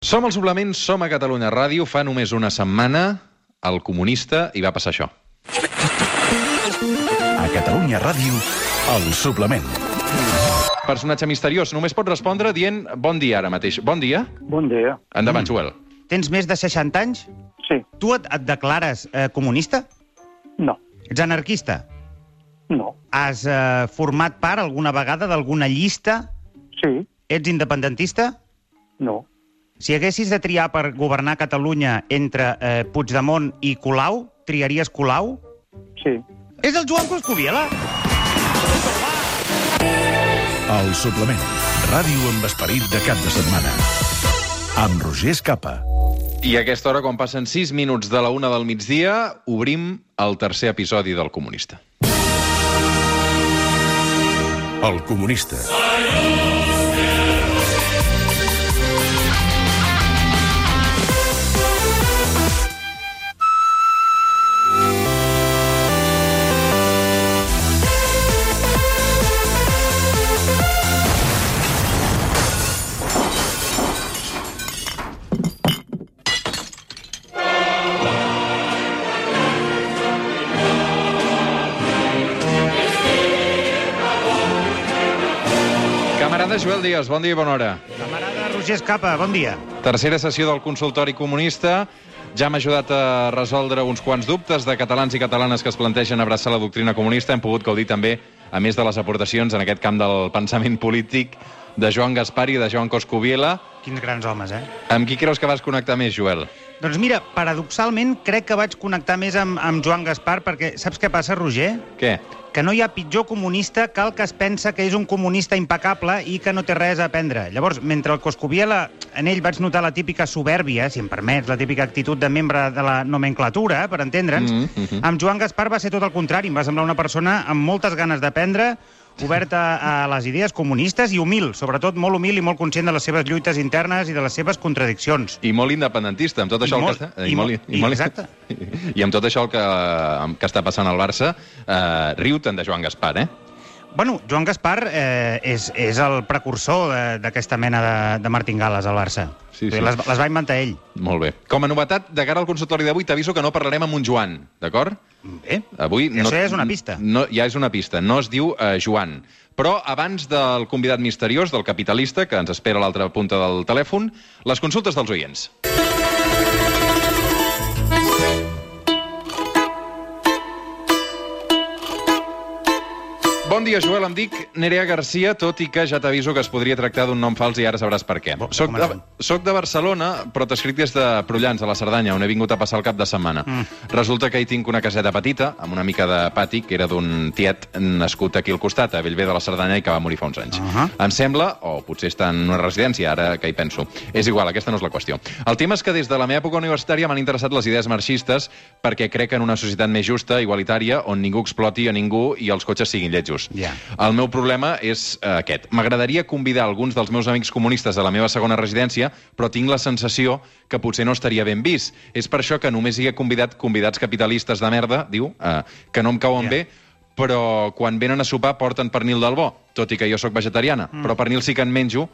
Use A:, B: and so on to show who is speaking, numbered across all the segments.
A: Som al suplement, som a Catalunya Ràdio. Fa només una setmana, el comunista, i va passar això.
B: A Catalunya Ràdio, el suplement.
A: Personatge misteriós. Només pot respondre dient bon dia ara mateix. Bon dia.
C: Bon dia.
A: Endavant, mm. Joel.
D: Tens més de 60 anys?
C: Sí.
D: Tu et, et declares eh, comunista?
C: No.
D: Ets anarquista?
C: No.
D: Has eh, format part alguna vegada d'alguna llista?
C: Sí.
D: Ets independentista?
C: No.
D: Si haguessis de triar per governar Catalunya entre eh, Puigdemont i Colau, triaries Colau?
C: Sí.
D: És el Joan Coscubiela!
B: El suplement. Ràdio amb esperit de cap de setmana. Amb Roger Escapa.
A: I a aquesta hora, quan passen 6 minuts de la una del migdia, obrim el tercer episodi del Comunista.
B: El comunista.
A: Camarada Joel Díaz, bon dia i bona hora.
D: Camarada Roger Escapa, bon dia.
A: Tercera sessió del consultori comunista. Ja hem ajudat a resoldre uns quants dubtes de catalans i catalanes que es plantegen abraçar la doctrina comunista. Hem pogut gaudir també, a més de les aportacions en aquest camp del pensament polític, de Joan Gaspar i de Joan Coscubiela.
D: Quins grans homes, eh?
A: Amb qui creus que vas connectar més, Joel?
D: Doncs mira, paradoxalment, crec que vaig connectar més amb, amb Joan Gaspar, perquè saps què passa, Roger?
A: Què?
D: Que no hi ha pitjor comunista que el que es pensa que és un comunista impecable i que no té res a aprendre. Llavors, mentre el Coscubiela, en ell vaig notar la típica soberbia, si em permets, la típica actitud de membre de la nomenclatura, per entendre'ns,
A: Mm, mhm.
D: amb Joan Gaspar va ser tot el contrari. Em va semblar una persona amb moltes ganes d'aprendre, oberta a les idees comunistes i humil, sobretot molt humil i molt conscient de les seves lluites internes i de les seves contradiccions.
A: I molt independentista, amb tot
D: I
A: això...
D: molt-
A: el que està,
D: i molt- i exacte.
A: I amb tot això el que, que està passant al Barça, eh, riu-te'n de Joan Gaspar, eh?
D: Bueno, Joan Gaspar eh, és, és el precursor de- d'aquesta mena de, de martingales al Barça.
A: Sí, sí.
D: Les, les va inventar ell.
A: Molt bé. Com a novetat, de cara al consultori d'avui, t'aviso que no parlarem amb un Joan, d'acord?
D: Bé,
A: Avui
D: Això ja és una pista.
A: No, ja és una pista. No es diu eh, Joan. Però abans del convidat misteriós, del capitalista, que ens espera a l'altra punta del telèfon, les consultes dels oients. Bon dia, Joel. Em dic Nerea Garcia, tot i que ja t'aviso que es podria tractar d'un nom fals i ara sabràs per què.
D: Bo,
A: Soc de, soc de Barcelona, però t'escric des de Prullans, a la Cerdanya, on he vingut a passar el cap de setmana. Mm. Resulta que hi tinc una caseta petita, amb una mica de pati, que era d'un tiet nascut aquí al costat, a Bellver de la Cerdanya, i que va morir fa uns anys.
D: Ahà.
A: Em sembla, o potser està en una residència, ara que hi penso. És igual, aquesta no és la qüestió. El tema és que des de la meva època universitària m'han interessat les idees marxistes perquè crec en una societat més justa, igualitària, on ningú exploti a ningú i els cotxes siguin lletjos.
D: Ja.
A: El meu problema és eh, aquest. M'agradaria convidar alguns dels meus amics comunistes a la meva segona residència, però tinc la sensació que potser no estaria ben vist. És per això que només hi he convidat convidats capitalistes de merda, diu, eh, que no em cauen
D: Ja.
A: bé, però quan venen a sopar porten pernil del bo, tot i que jo sóc vegetariana. Mm. Però pernil sí que en menjo,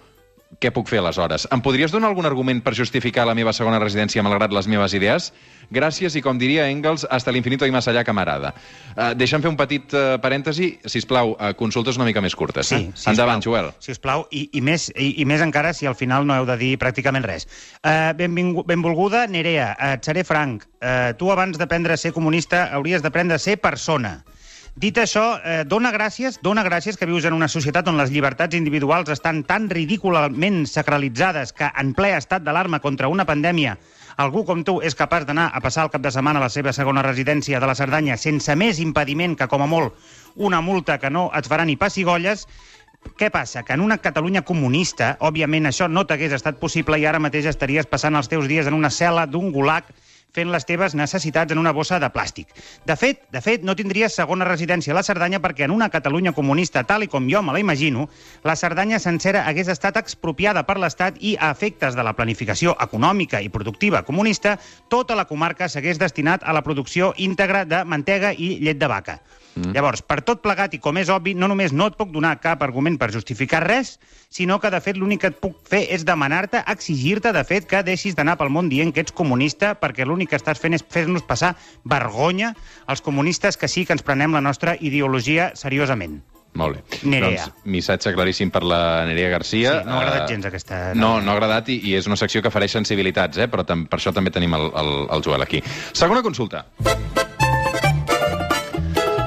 A: què puc fer aleshores? Em podries donar algun argument per justificar la meva segona residència malgrat les meves idees? Gràcies i, com diria Engels, hasta l'infinito i más allà, camarada. Uh, deixa'm fer un petit uh, parèntesi. Si plau, uh, consultes una mica més curtes.
D: Sí,
A: eh?
D: sisplau.
A: Endavant, Joel.
D: Si us plau, i, i, més, i, i més encara si al final no heu de dir pràcticament res. Uh, benvingu, benvolguda, Nerea, uh, et seré franc. Uh, tu, abans d'aprendre a ser comunista, hauries d'aprendre a ser persona. Dit això, eh, dona gràcies, dona gràcies que vius en una societat on les llibertats individuals estan tan ridículament sacralitzades que en ple estat d'alarma contra una pandèmia algú com tu és capaç d'anar a passar el cap de setmana a la seva segona residència de la Cerdanya sense més impediment que, com a molt, una multa que no et farà ni pessigolles, què passa? Que en una Catalunya comunista, òbviament això no t'hagués estat possible i ara mateix estaries passant els teus dies en una cel·la d'un gulag fent les teves necessitats en una bossa de plàstic. De fet, de fet, no tindries segona residència a la Cerdanya perquè en una Catalunya comunista, tal i com jo me la imagino, la Cerdanya sencera hagués estat expropiada per l'Estat i, a efectes de la planificació econòmica i productiva comunista, tota la comarca s'hagués destinat a la producció íntegra de mantega i llet de vaca. Mm. Llavors, per tot plegat, i com és obvi, no només no et puc donar cap argument per justificar res, sinó que, de fet, l'únic que et puc fer és demanar-te, exigir-te, de fet, que deixis d'anar pel món dient que ets comunista, perquè l'únic que estàs fent és fer-nos passar vergonya als comunistes que sí que ens prenem la nostra ideologia seriosament.
A: Molt bé.
D: Nerea.
A: Doncs missatge claríssim per la Nerea Garcia.
D: Sí, no m'ha agradat
A: Eh,
D: gens aquesta...
A: No, no ha agradat i, i és una secció que fareix sensibilitats, eh? però tam, per això també tenim el, el, el Joel aquí. Segona consulta.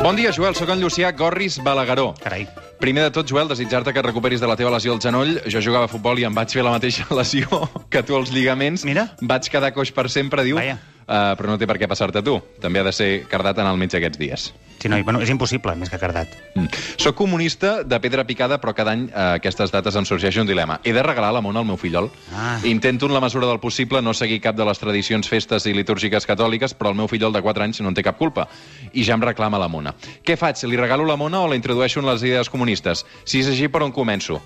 A: Bon dia, Joel. Soc en Llucià Gorris Balagueró.
D: Carai.
A: Primer de tot, Joel, desitjar-te que recuperis de la teva lesió al genoll. Jo jugava a futbol i em vaig fer la mateixa lesió que tu als lligaments.
D: Mira.
A: Vaig quedar coix per sempre, diu.
D: Vaja.
A: Uh, però no té per què passar-te a tu. També ha de ser cardat en el metge aquests dies.
D: Sí, no, i, bueno, és impossible, més que cardat.
A: Mm. Soc comunista de pedra picada, però cada any a aquestes dates em sorgeix un dilema. He de regalar la mona al meu fillol?
D: Ah.
A: Intento, en la mesura del possible, no seguir cap de les tradicions, festes i litúrgiques catòliques, però el meu fillol de 4 anys no en té cap culpa. I ja em reclama la mona. Què faig? Li regalo la mona o la introdueixo en les idees comunistes? Si és així, per on començo?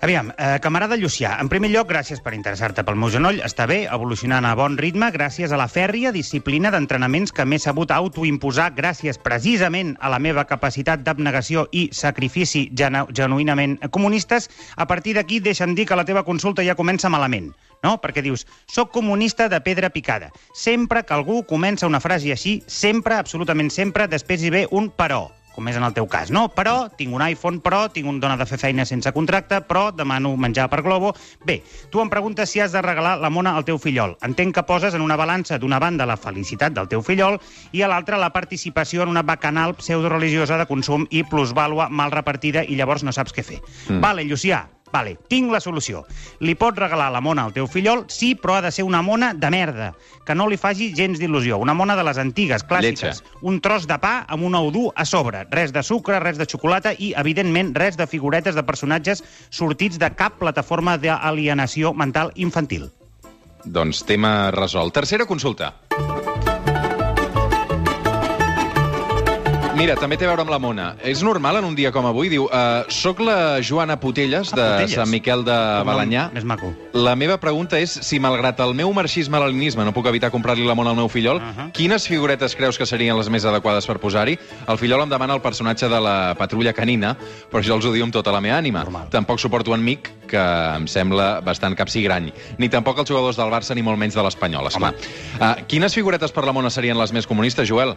D: Aviam, eh, camarada Llucià, en primer lloc, gràcies per interessar-te pel meu genoll. Està bé, evolucionant a bon ritme, gràcies a la fèrria disciplina d'entrenaments que m'he sabut autoimposar gràcies precisament a la meva capacitat d'abnegació i sacrifici genu genuïnament comunistes. A partir d'aquí, deixa'm dir que la teva consulta ja comença malament. No? Perquè dius, soc comunista de pedra picada. Sempre que algú comença una frase així, sempre, absolutament sempre, després hi ve un però com és en el teu cas, no? Però tinc un iPhone, però tinc un dona de fer feina sense contracte, però demano menjar per Globo. Bé, tu em preguntes si has de regalar la mona al teu fillol. Entenc que poses en una balança d'una banda la felicitat del teu fillol i a l'altra la participació en una bacanal pseudoreligiosa de consum i plusvàlua mal repartida i llavors no saps què fer. Mm. Vale, Llucià, Vale, tinc la solució. Li pots regalar la mona al teu fillol, sí, però ha de ser una mona de merda, que no li faci gens d'il·lusió. Una mona de les antigues, clàssiques.
A: Lletja.
D: Un tros de pa amb un ou dur a sobre. Res de sucre, res de xocolata i, evidentment, res de figuretes de personatges sortits de cap plataforma d'alienació mental infantil.
A: Doncs tema resolt. Tercera consulta. Mira, també té a veure amb la Mona. És normal en un dia com avui? Diu, uh, soc la Joana Putelles,
D: Ah,
A: de
D: Putelles.
A: Sant Miquel de Balanyà.
D: Més maco.
A: La meva pregunta és si, malgrat el meu marxisme-leninisme, no puc evitar comprar-li la mona al meu fillol, uh. -huh. quines figuretes creus que serien les més adequades per posar-hi? El fillol em demana el personatge de la patrulla canina, però jo els ho diu amb tota la meva ànima.
D: Normal.
A: Tampoc suporto en Mic, que em sembla bastant capsigrany. Ni tampoc els jugadors del Barça, ni molt menys de l'Espanyol, esclar. Uh, quines figuretes per la mona serien les més comunistes, Joel?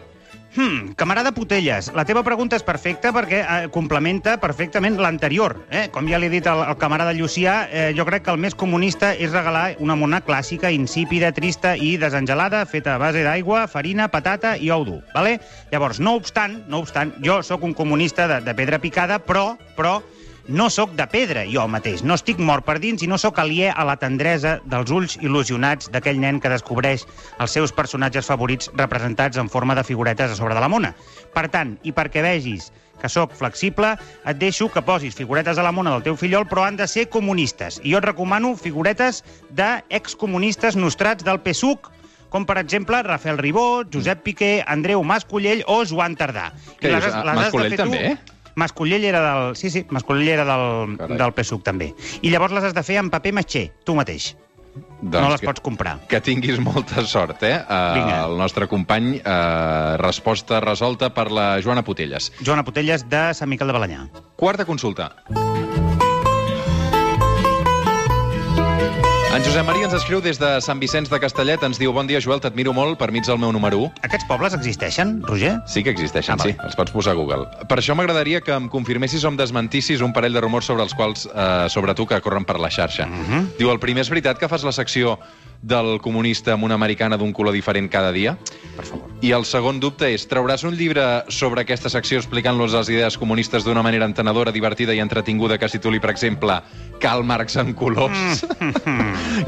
D: Hmm, camarada Putelles, la teva pregunta és perfecta perquè eh, complementa perfectament l'anterior. Eh? Com ja li he dit al, al camarada Llucià, eh, jo crec que el més comunista és regalar una mona clàssica, insípida, trista i desengelada, feta a base d'aigua, farina, patata i ou dur. Vale? Llavors, no obstant, no obstant, jo sóc un comunista de, de pedra picada, però, però no sóc de pedra, jo mateix. No estic mort per dins i no sóc aliè a la tendresa dels ulls il·lusionats d'aquell nen que descobreix els seus personatges favorits representats en forma de figuretes a sobre de la mona. Per tant, i perquè vegis que sóc flexible, et deixo que posis figuretes a la mona del teu fillol, però han de ser comunistes. I jo et recomano figuretes d'excomunistes nostrats del PSUC, com per exemple Rafael Ribó, Josep Piqué, Andreu Mascollell o Joan Tardà.
A: Què
D: I les tu-
A: també, eh?
D: Mascollell era del... Sí, sí, Mascollell era del,
A: Carai.
D: del PSUC, també. I llavors les has de fer en paper matxer, tu mateix. no les
A: que,
D: pots comprar.
A: Que tinguis molta sort, eh? Uh,
D: Vinga.
A: el nostre company, uh, resposta resolta per la Joana Putelles.
D: Joana Putelles, de Sant Miquel de Balanyà.
A: Quarta consulta. En Josep Maria ens escriu des de Sant Vicenç de Castellet. Ens diu, bon dia, Joel, t'admiro molt, per mi ets el meu número 1.
D: Aquests pobles existeixen, Roger?
A: Sí que existeixen,
D: Ah,
A: sí. Els pots posar a Google. Per això m'agradaria que em confirmessis o em desmentissis un parell de rumors sobre els quals, eh, sobre tu, que corren per la xarxa.
D: Mhm.
A: Diu, el primer és veritat que fas la secció del comunista amb una americana d'un color diferent cada dia?
D: Per favor.
A: I el segon dubte és, trauràs un llibre sobre aquesta secció explicant-los les idees comunistes d'una manera entenedora, divertida i entretinguda que es tituli, per exemple, Karl Marx en colors?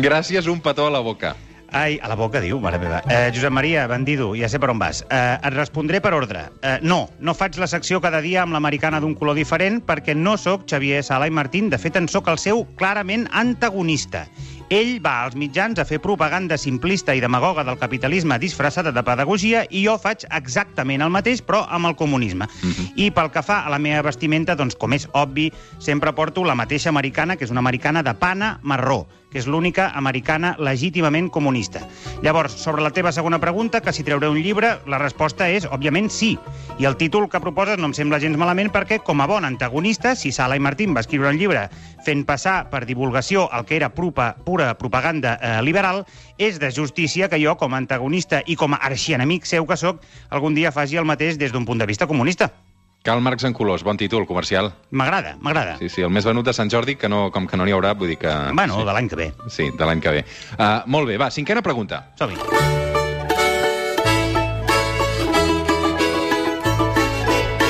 A: Gràcies, un petó a la boca.
D: Ai, a la boca, diu, mare meva. Eh, Josep Maria, bandido, ja sé per on vas. Eh, et respondré per ordre. Eh, no, no faig la secció cada dia amb l'americana d'un color diferent perquè no sóc Xavier Sala i Martín. De fet, en sóc el seu clarament antagonista. Ell va als mitjans a fer propaganda simplista i demagoga del capitalisme disfressada de pedagogia i jo faig exactament el mateix, però amb el comunisme. I pel que fa a la meva vestimenta, doncs, com és obvi, sempre porto la mateixa americana, que és una americana de pana marró, que és l'única americana legítimament comunista. Llavors, sobre la teva segona pregunta, que si treuré un llibre, la resposta és, òbviament, sí. I el títol que proposes no em sembla gens malament perquè, com a bon antagonista, si Sala i Martín va escriure un llibre fent passar per divulgació el que era pura, pura propaganda eh, liberal, és de justícia que jo, com a antagonista i com a arxienemic seu que sóc, algun dia faci el mateix des d'un punt de vista comunista.
A: Cal Marcs en colors, bon títol, comercial.
D: M'agrada, m'agrada.
A: Sí, sí, el més venut de Sant Jordi, que no, com que no n'hi haurà, vull dir que...
D: Bueno,
A: sí.
D: de l'any que ve.
A: Sí, de l'any que ve. Uh, molt bé, va, cinquena pregunta.
D: Som-hi.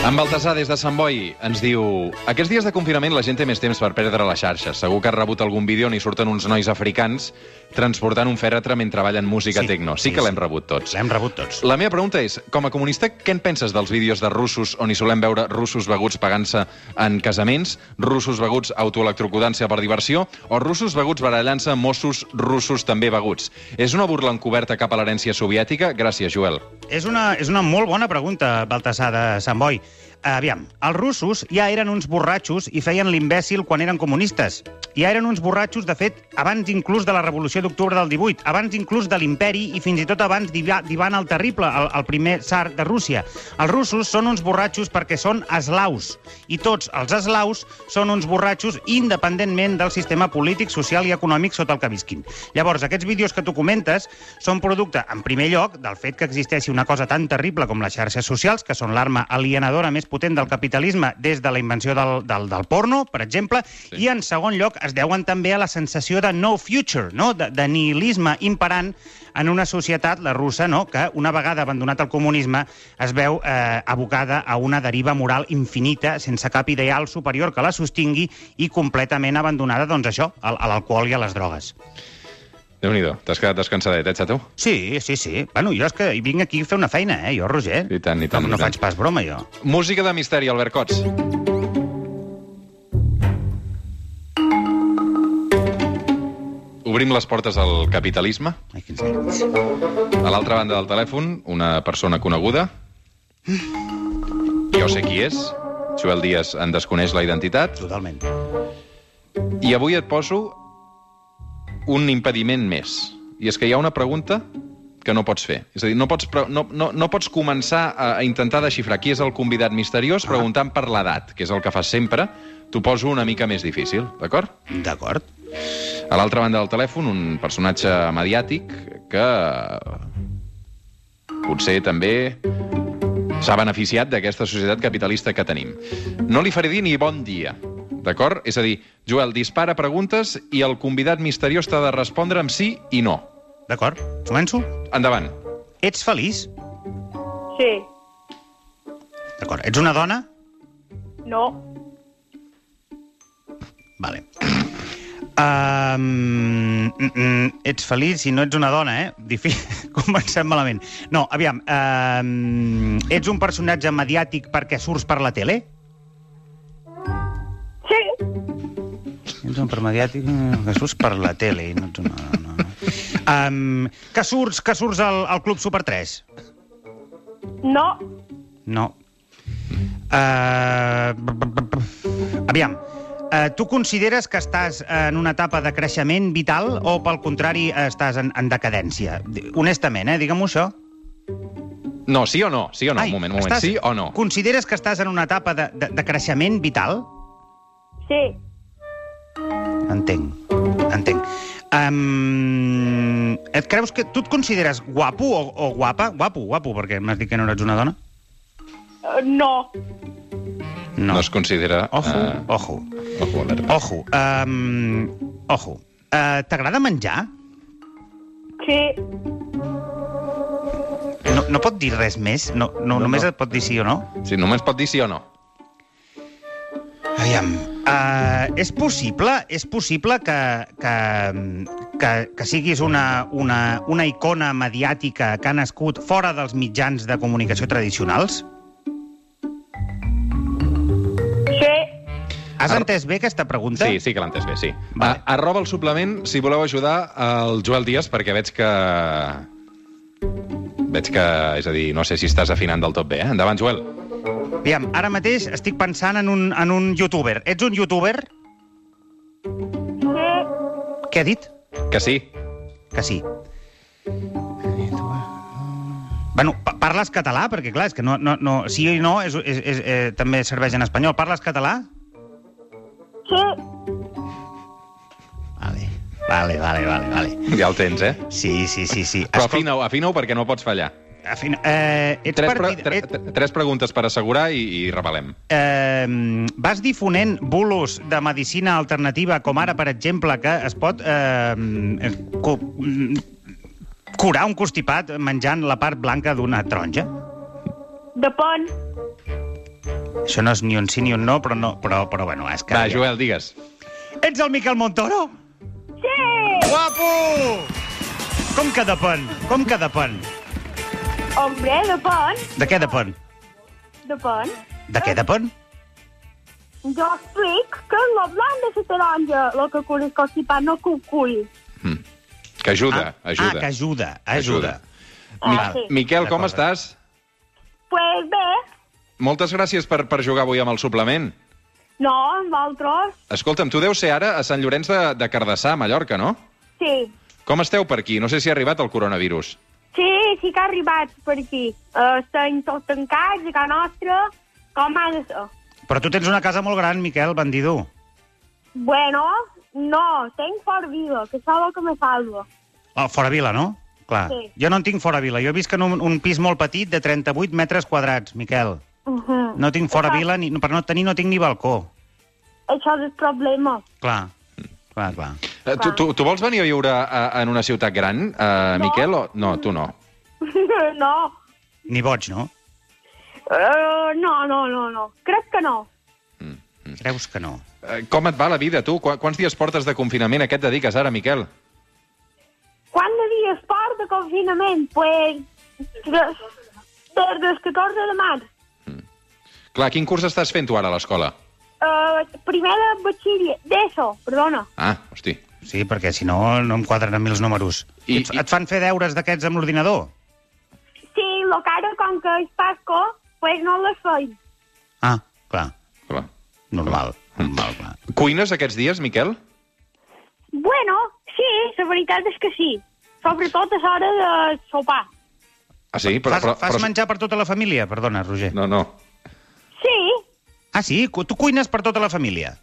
A: En Baltasar, des de Sant Boi, ens diu Aquests dies de confinament la gent té més temps per perdre les xarxes. Segur que has rebut algun vídeo on hi surten uns nois africans transportant un fèretre mentre ballen música
D: Sí,
A: tecno. Sí,
D: sí,
A: que l'hem rebut tots.
D: L'hem rebut tots.
A: La meva pregunta és, com a comunista, què en penses dels vídeos de russos on hi solem veure russos beguts pagant-se en casaments, russos beguts autoelectrocudant-se per diversió, o russos beguts barallant-se amb Mossos russos també beguts? És una burla encoberta cap a l'herència soviètica? Gràcies, Joel.
D: És una, és una molt bona pregunta, Baltasar de Sant Boi. Aviam, els russos ja eren uns borratxos i feien l'imbècil quan eren comunistes. Ja eren uns borratxos, de fet, abans inclús de la Revolució d'Octubre del 18, abans inclús de l'imperi i fins i tot abans d'Iva- d'Ivan el Terrible, el, el primer tsar de Rússia. Els russos són uns borratxos perquè són eslaus, i tots els eslaus són uns borratxos independentment del sistema polític, social i econòmic sota el que visquin. Llavors, aquests vídeos que tu comentes són producte, en primer lloc, del fet que existeixi una cosa tan terrible com les xarxes socials, que són l'arma alienadora més potent del capitalisme des de la invenció del, del, del porno, per exemple, sí. i en segon lloc es deuen també a la sensació de no future, no? de, de nihilisme imperant en una societat, la russa, no? que una vegada abandonat el comunisme es veu eh, abocada a una deriva moral infinita, sense cap ideal superior que la sostingui i completament abandonada, doncs això, a, a l'alcohol i a les drogues.
A: Déu-n'hi-do, t'has quedat descansadet, eh, xato?
D: Sí, sí, sí. Bueno, jo és que vinc aquí a fer una feina, eh, jo, Roger.
A: I tant, i tant,
D: No, no faig pas broma, jo.
A: Música de misteri, Albert Cots. Obrim les portes al capitalisme.
D: Ai, quins nervis.
A: A l'altra banda del telèfon, una persona coneguda. Jo sé qui és. Joel Díaz en desconeix la identitat.
D: Totalment.
A: I avui et poso un impediment més. I és que hi ha una pregunta que no pots fer. És a dir, no pots, no, no, no pots començar a, a intentar desxifrar qui és el convidat misteriós preguntant per l'edat, que és el que fas sempre. T'ho poso una mica més difícil, d'acord?
D: D'acord.
A: A l'altra banda del telèfon, un personatge mediàtic que potser també s'ha beneficiat d'aquesta societat capitalista que tenim. No li faré dir ni bon dia, d'acord? És a dir, Joel, dispara preguntes i el convidat misteriós t'ha de respondre amb sí i no.
D: D'acord. Començo?
A: Endavant.
D: Ets feliç?
E: Sí.
D: D'acord. Ets una dona?
E: No.
D: Vale. Um, ets feliç si no ets una dona, eh? Difícil. Comencem malament. No, aviam. Um, ets un personatge mediàtic perquè surts per la tele? Ets un per mediàtic eh, que surts per la tele i no ets una dona. Um, que surts, que surts al, al Club Super 3?
E: No.
D: No. Uh, aviam, uh, tu consideres que estàs en una etapa de creixement vital o, pel contrari, estàs en, en decadència? Honestament, eh? Digue-m'ho això.
A: No, sí o no? Sí o no?
D: Ai,
A: un moment, un moment.
D: estàs-
A: Sí o no?
D: Consideres que estàs en una etapa de, de, de creixement vital?
E: Sí.
D: Entenc, entenc. Um, et creus que... Tu et consideres guapo o, o guapa? Guapo, guapo, perquè m'has dit que no eres una dona?
E: Uh, no.
A: No, es considera...
D: Ojo,
A: eh,
D: ojo.
A: ojo, alerta.
D: Ojo. Um, ojo. Uh, T'agrada menjar?
E: Sí.
D: No, no pot dir res més? No, no,
A: No,
D: només
A: no.
D: et pot dir sí o no?
A: Sí, només pot dir sí o no.
D: Aviam, uh, és possible, és possible que, que, que, que siguis una, una, una icona mediàtica que ha nascut fora dels mitjans de comunicació tradicionals?
E: Sí.
D: Has
A: Ar-
D: entès bé aquesta pregunta?
A: Sí, sí que l'he entès bé, sí.
D: Vale.
A: A, arroba el suplement, si voleu ajudar el Joel Díaz, perquè veig que... Veig que, és a dir, no sé si estàs afinant del tot bé, eh? Endavant, Joel.
D: Aviam, ara mateix estic pensant en un, en un youtuber. Ets un youtuber?
E: Sí.
D: Què ha dit?
A: Que sí.
D: Que sí. Bueno, pa- parles català? Perquè, clar, és que no, no, no, sí i no és, és, és, eh, també serveix en espanyol. Parles català?
E: Sí.
D: Vale, vale, vale, vale. vale.
A: Ja el tens, eh?
D: Sí, sí, sí. sí.
A: Però afina-ho, afina pre no pots fallar.
D: Afina, eh, ets
A: Tres, pre
D: partit...
A: tre tres preguntes per assegurar i, i revelem.
D: eh, vas difonent bulos de medicina alternativa, com ara, per exemple, que es pot eh, cu curar un constipat menjant la part blanca d'una taronja?
E: Depèn.
D: Això no és ni un sí ni un no, però, no, però, però bueno, és que...
A: Va, Joel, digues.
D: Ets el Miquel Montoro?
E: Sí.
D: Guapo! Com que depèn? Com que depèn?
E: Hombre, depèn.
D: De què depèn?
E: Depèn.
D: De què depèn?
E: Jo explic que és la blanc de la taronja, el que cura el constipat, no que ho curi.
A: Mm. Que ajuda,
D: ah,
A: ajuda.
D: Ah, que ajuda, ajuda.
A: Mi
E: Ah, sí.
A: Miquel, com estàs?
E: Pues bé,
A: Moltes gràcies per, per jugar avui amb el suplement.
E: no, amb altres,
A: Escolta'm, tu deus ser ara a Sant Llorenç de, de Cardassar, a Mallorca, no?
E: sí.
A: Com esteu per aquí? No sé si ha arribat el coronavirus.
E: Sí, que ha arribat per aquí. Uh, estem tots tancats a casa nostra, com ha de ser.
D: Però tu tens una casa molt gran, Miquel, bandido.
E: Bueno, no, tenc fora vida, que és el que me salva.
D: Oh, fora vila, no? Clar.
E: Sí.
D: Jo no en tinc fora vila. Jo visc en un, un pis molt petit de 38 metres quadrats, Miquel.
E: Uh -huh.
D: No tinc fora
E: Això-
D: vila, ni, per no tenir no tinc ni balcó.
E: Això és el problema.
D: Clar, clar, clar.
A: Eh, Tu, tu, tu vols venir a viure a, en una ciutat gran, uh,
E: No.
A: Miquel? O... No, tu no.
E: no,
D: Ni boig, no?
E: uh, no, no, no, no. Crec que no.
D: Creus que no?
A: Eh, com et va la vida, tu? Qu quants dies portes de confinament? A què et dediques ara, Miquel?
E: Quant de dies part de confinament? Pues, des, des del 14 de març.
A: Clar, quin curs estàs fent tu ara a l'escola?
E: Uh, primer de batxiller, d'ESO, perdona.
A: Ah, hosti.
D: Sí, perquè si no, no em quadren a mi els números.
A: I-
D: I, et, et fan fer deures d'aquests amb l'ordinador?
E: Lo que ara, com que és Pasco, pues no les feim.
D: Ah, clar.
A: Clar.
D: Normal. Normal, clar.
A: Cuines aquests dies, Miquel?
E: Bueno, sí, la veritat és que sí. Sobretot a l'hora de sopar.
A: Ah, sí? Però,
D: fas
A: però,
D: fas
A: però...
D: menjar per tota la família? Perdona, Roger.
A: No, no.
E: Sí,
D: Ah, sí? Tu cuines per tota la família?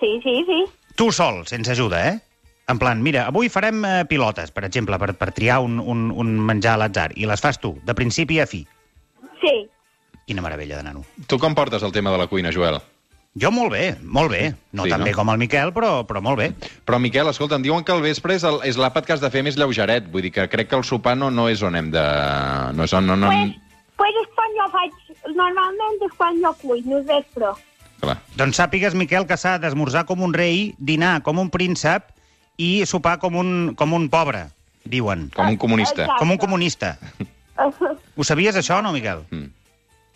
E: sí, sí, sí.
D: Tu sol, sense ajuda, eh? En plan, mira, avui farem eh, pilotes, per exemple, per, per triar un, un, un menjar a l'atzar, i les fas tu, de principi a fi.
E: Sí.
D: Quina meravella de nano.
A: Tu com portes el tema de la cuina, Joel?
D: Jo molt bé, molt bé. No
A: Sí,
D: tan
A: no?
D: bé com el Miquel, però, però molt bé.
A: Però, Miquel, escolta, em diuen que el vespre és el- és l'àpat que has de fer més lleugeret. Vull dir que crec que el sopar no, no és on hem de... No és on... No, no...
E: Pues, pues és quan jo faig... Normalment és quan jo cuino, és vespre.
A: Clar.
D: Doncs sàpigues, Miquel, que s'ha d'esmorzar com un rei, dinar com un príncep i sopar com un, com un pobre, diuen.
A: Com un comunista.
E: Exacte.
D: Com un comunista. Ho sabies, això, no, Miquel?
A: Mm.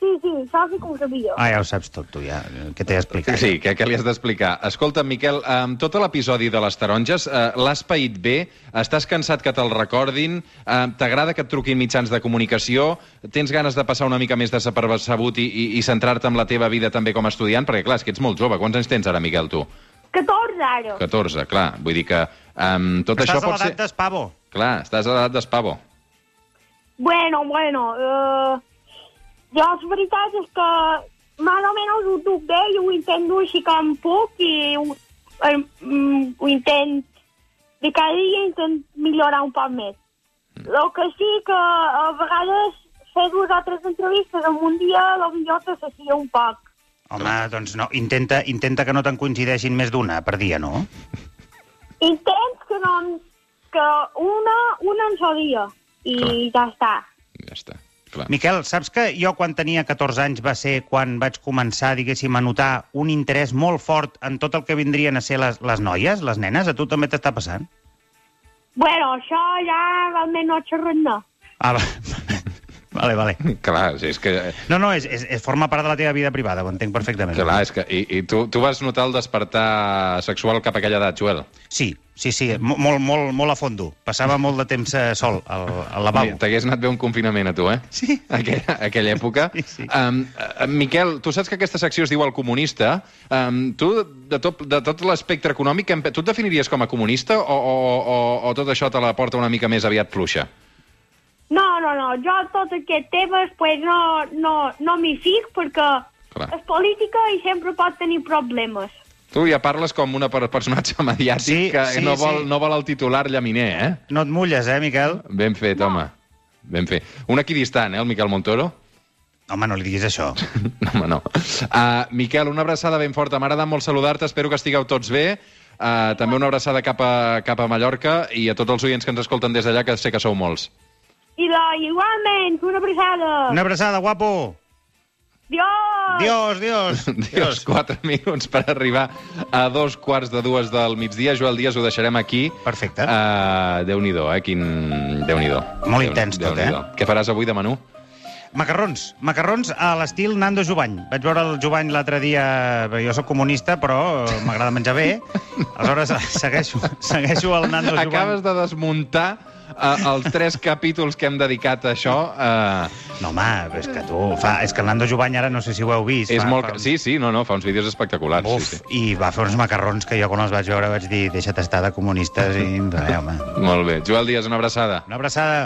E: Sí, sí, això sí que ho sabia.
D: Ah, ja ho saps tot, tu, ja. Què t'he explicat?
A: Sí, què, què li has d'explicar? Escolta, Miquel, amb tot l'episodi de les taronges, eh, l'has paït bé? Estàs cansat que te'l recordin? Eh, T'agrada que et truquin mitjans de comunicació? Tens ganes de passar una mica més desapercebut i, i, i centrar-te en la teva vida també com a estudiant? Perquè, clar, és que ets molt jove. Quants anys tens ara, Miquel, tu?
E: 14 ara.
A: 14, clar. Vull dir que um, tot
D: Estàs
A: això
D: a
A: pot ser...
D: l'edat d'espavo.
A: Clar, estàs a l'edat d'espavo.
E: Bueno, bueno, uh, jo la veritat és que més o menys ho duc bé i ho intento així com puc i ho, eh, mm, ho intent de cada dia intent millorar un poc més. El que sí que a vegades fer dues o tres entrevistes en un dia potser t'associa un poc.
D: Home, doncs no, intenta, intenta que no te'n coincideixin més d'una per dia, no?
E: Intents que no... que una, una en so dia i
A: Clar.
E: ja està.
A: Ja està. Clar.
D: Miquel, saps que jo quan tenia 14 anys va ser quan vaig començar, diguéssim, a notar un interès molt fort en tot el que vindrien a ser les, les noies, les nenes? A tu també t'està passant?
E: Bueno, això ja realment no xerrat no.
D: Ah, va. Vale, vale.
A: Clar, és que...
D: No, no, és, és, és, forma part de la teva vida privada, ho entenc perfectament.
A: Clar, és que... I, i tu, tu vas notar el despertar sexual cap a aquella edat, Joel?
D: Sí, sí, sí, mo- molt, molt, molt a fondo. Passava molt de temps eh, sol al, al lavabo.
A: T'hagués anat bé un confinament a tu, eh?
D: Sí.
A: Aquella, aquella època.
D: Sí, sí.
A: Um, uh, Miquel, tu saps que aquesta secció es diu El Comunista. Um, tu, de tot, de tot l'espectre econòmic, tu et definiries com a comunista o, o, o, o tot això te la porta una mica més aviat fluixa?
E: No, no, no, jo tots aquests temes pues, no, no, no m'hi fic perquè
A: Clar.
E: és política i sempre pot tenir problemes.
A: Tu ja parles com una per personatge mediàtic
D: Sí,
A: que
D: sí,
A: no, vol,
D: sí.
A: no vol el titular llaminer, eh?
D: No et mulles, eh, Miquel?
A: Ben fet, home. Ben fet. Un equidistant, eh, el Miquel Montoro?
D: Home, no li diguis això.
A: No, home, no. Uh, Miquel, una abraçada ben forta. M'ha agradat molt saludar-te, espero que estigueu tots bé. Uh, també una abraçada cap a, cap a Mallorca i a tots els oients que ens escolten des d'allà, que sé que sou molts.
E: I la, igualment, una abraçada.
D: Una abraçada, guapo!
E: Dios!
D: Dios, Dios!
A: Dios, 4 minuts per arribar a dos quarts de dues del migdia. Joel Díaz, ho deixarem aquí.
D: Perfecte.
A: Uh, Déu-n'hi-do, eh? Quin... Déu-n'hi-do.
D: Molt
A: Déu-
D: intens tot, eh?
A: Què faràs avui de menú?
D: Macarrons. Macarrons a l'estil Nando Jubany. Vaig veure el Jubany l'altre dia... bé, Jo sóc comunista, però m'agrada menjar bé. Aleshores, segueixo, segueixo el Nando Jubany.
A: Acabes de desmuntar uh, els tres capítols que hem dedicat a això. Uh,
D: No, home, és que tu... Fa, és que el Nando Jubany ara no sé si ho heu vist.
A: és
D: fa,
A: molt...
D: Fa,
A: Sí, sí, no, no, fa uns vídeos espectaculars.
D: Uf,
A: Sí, sí.
D: i va fer uns macarrons que jo quan els vaig veure vaig dir deixa't estar de comunistes i... Bé, home.
A: Molt bé. Joel Díaz, una abraçada.
D: Una abraçada.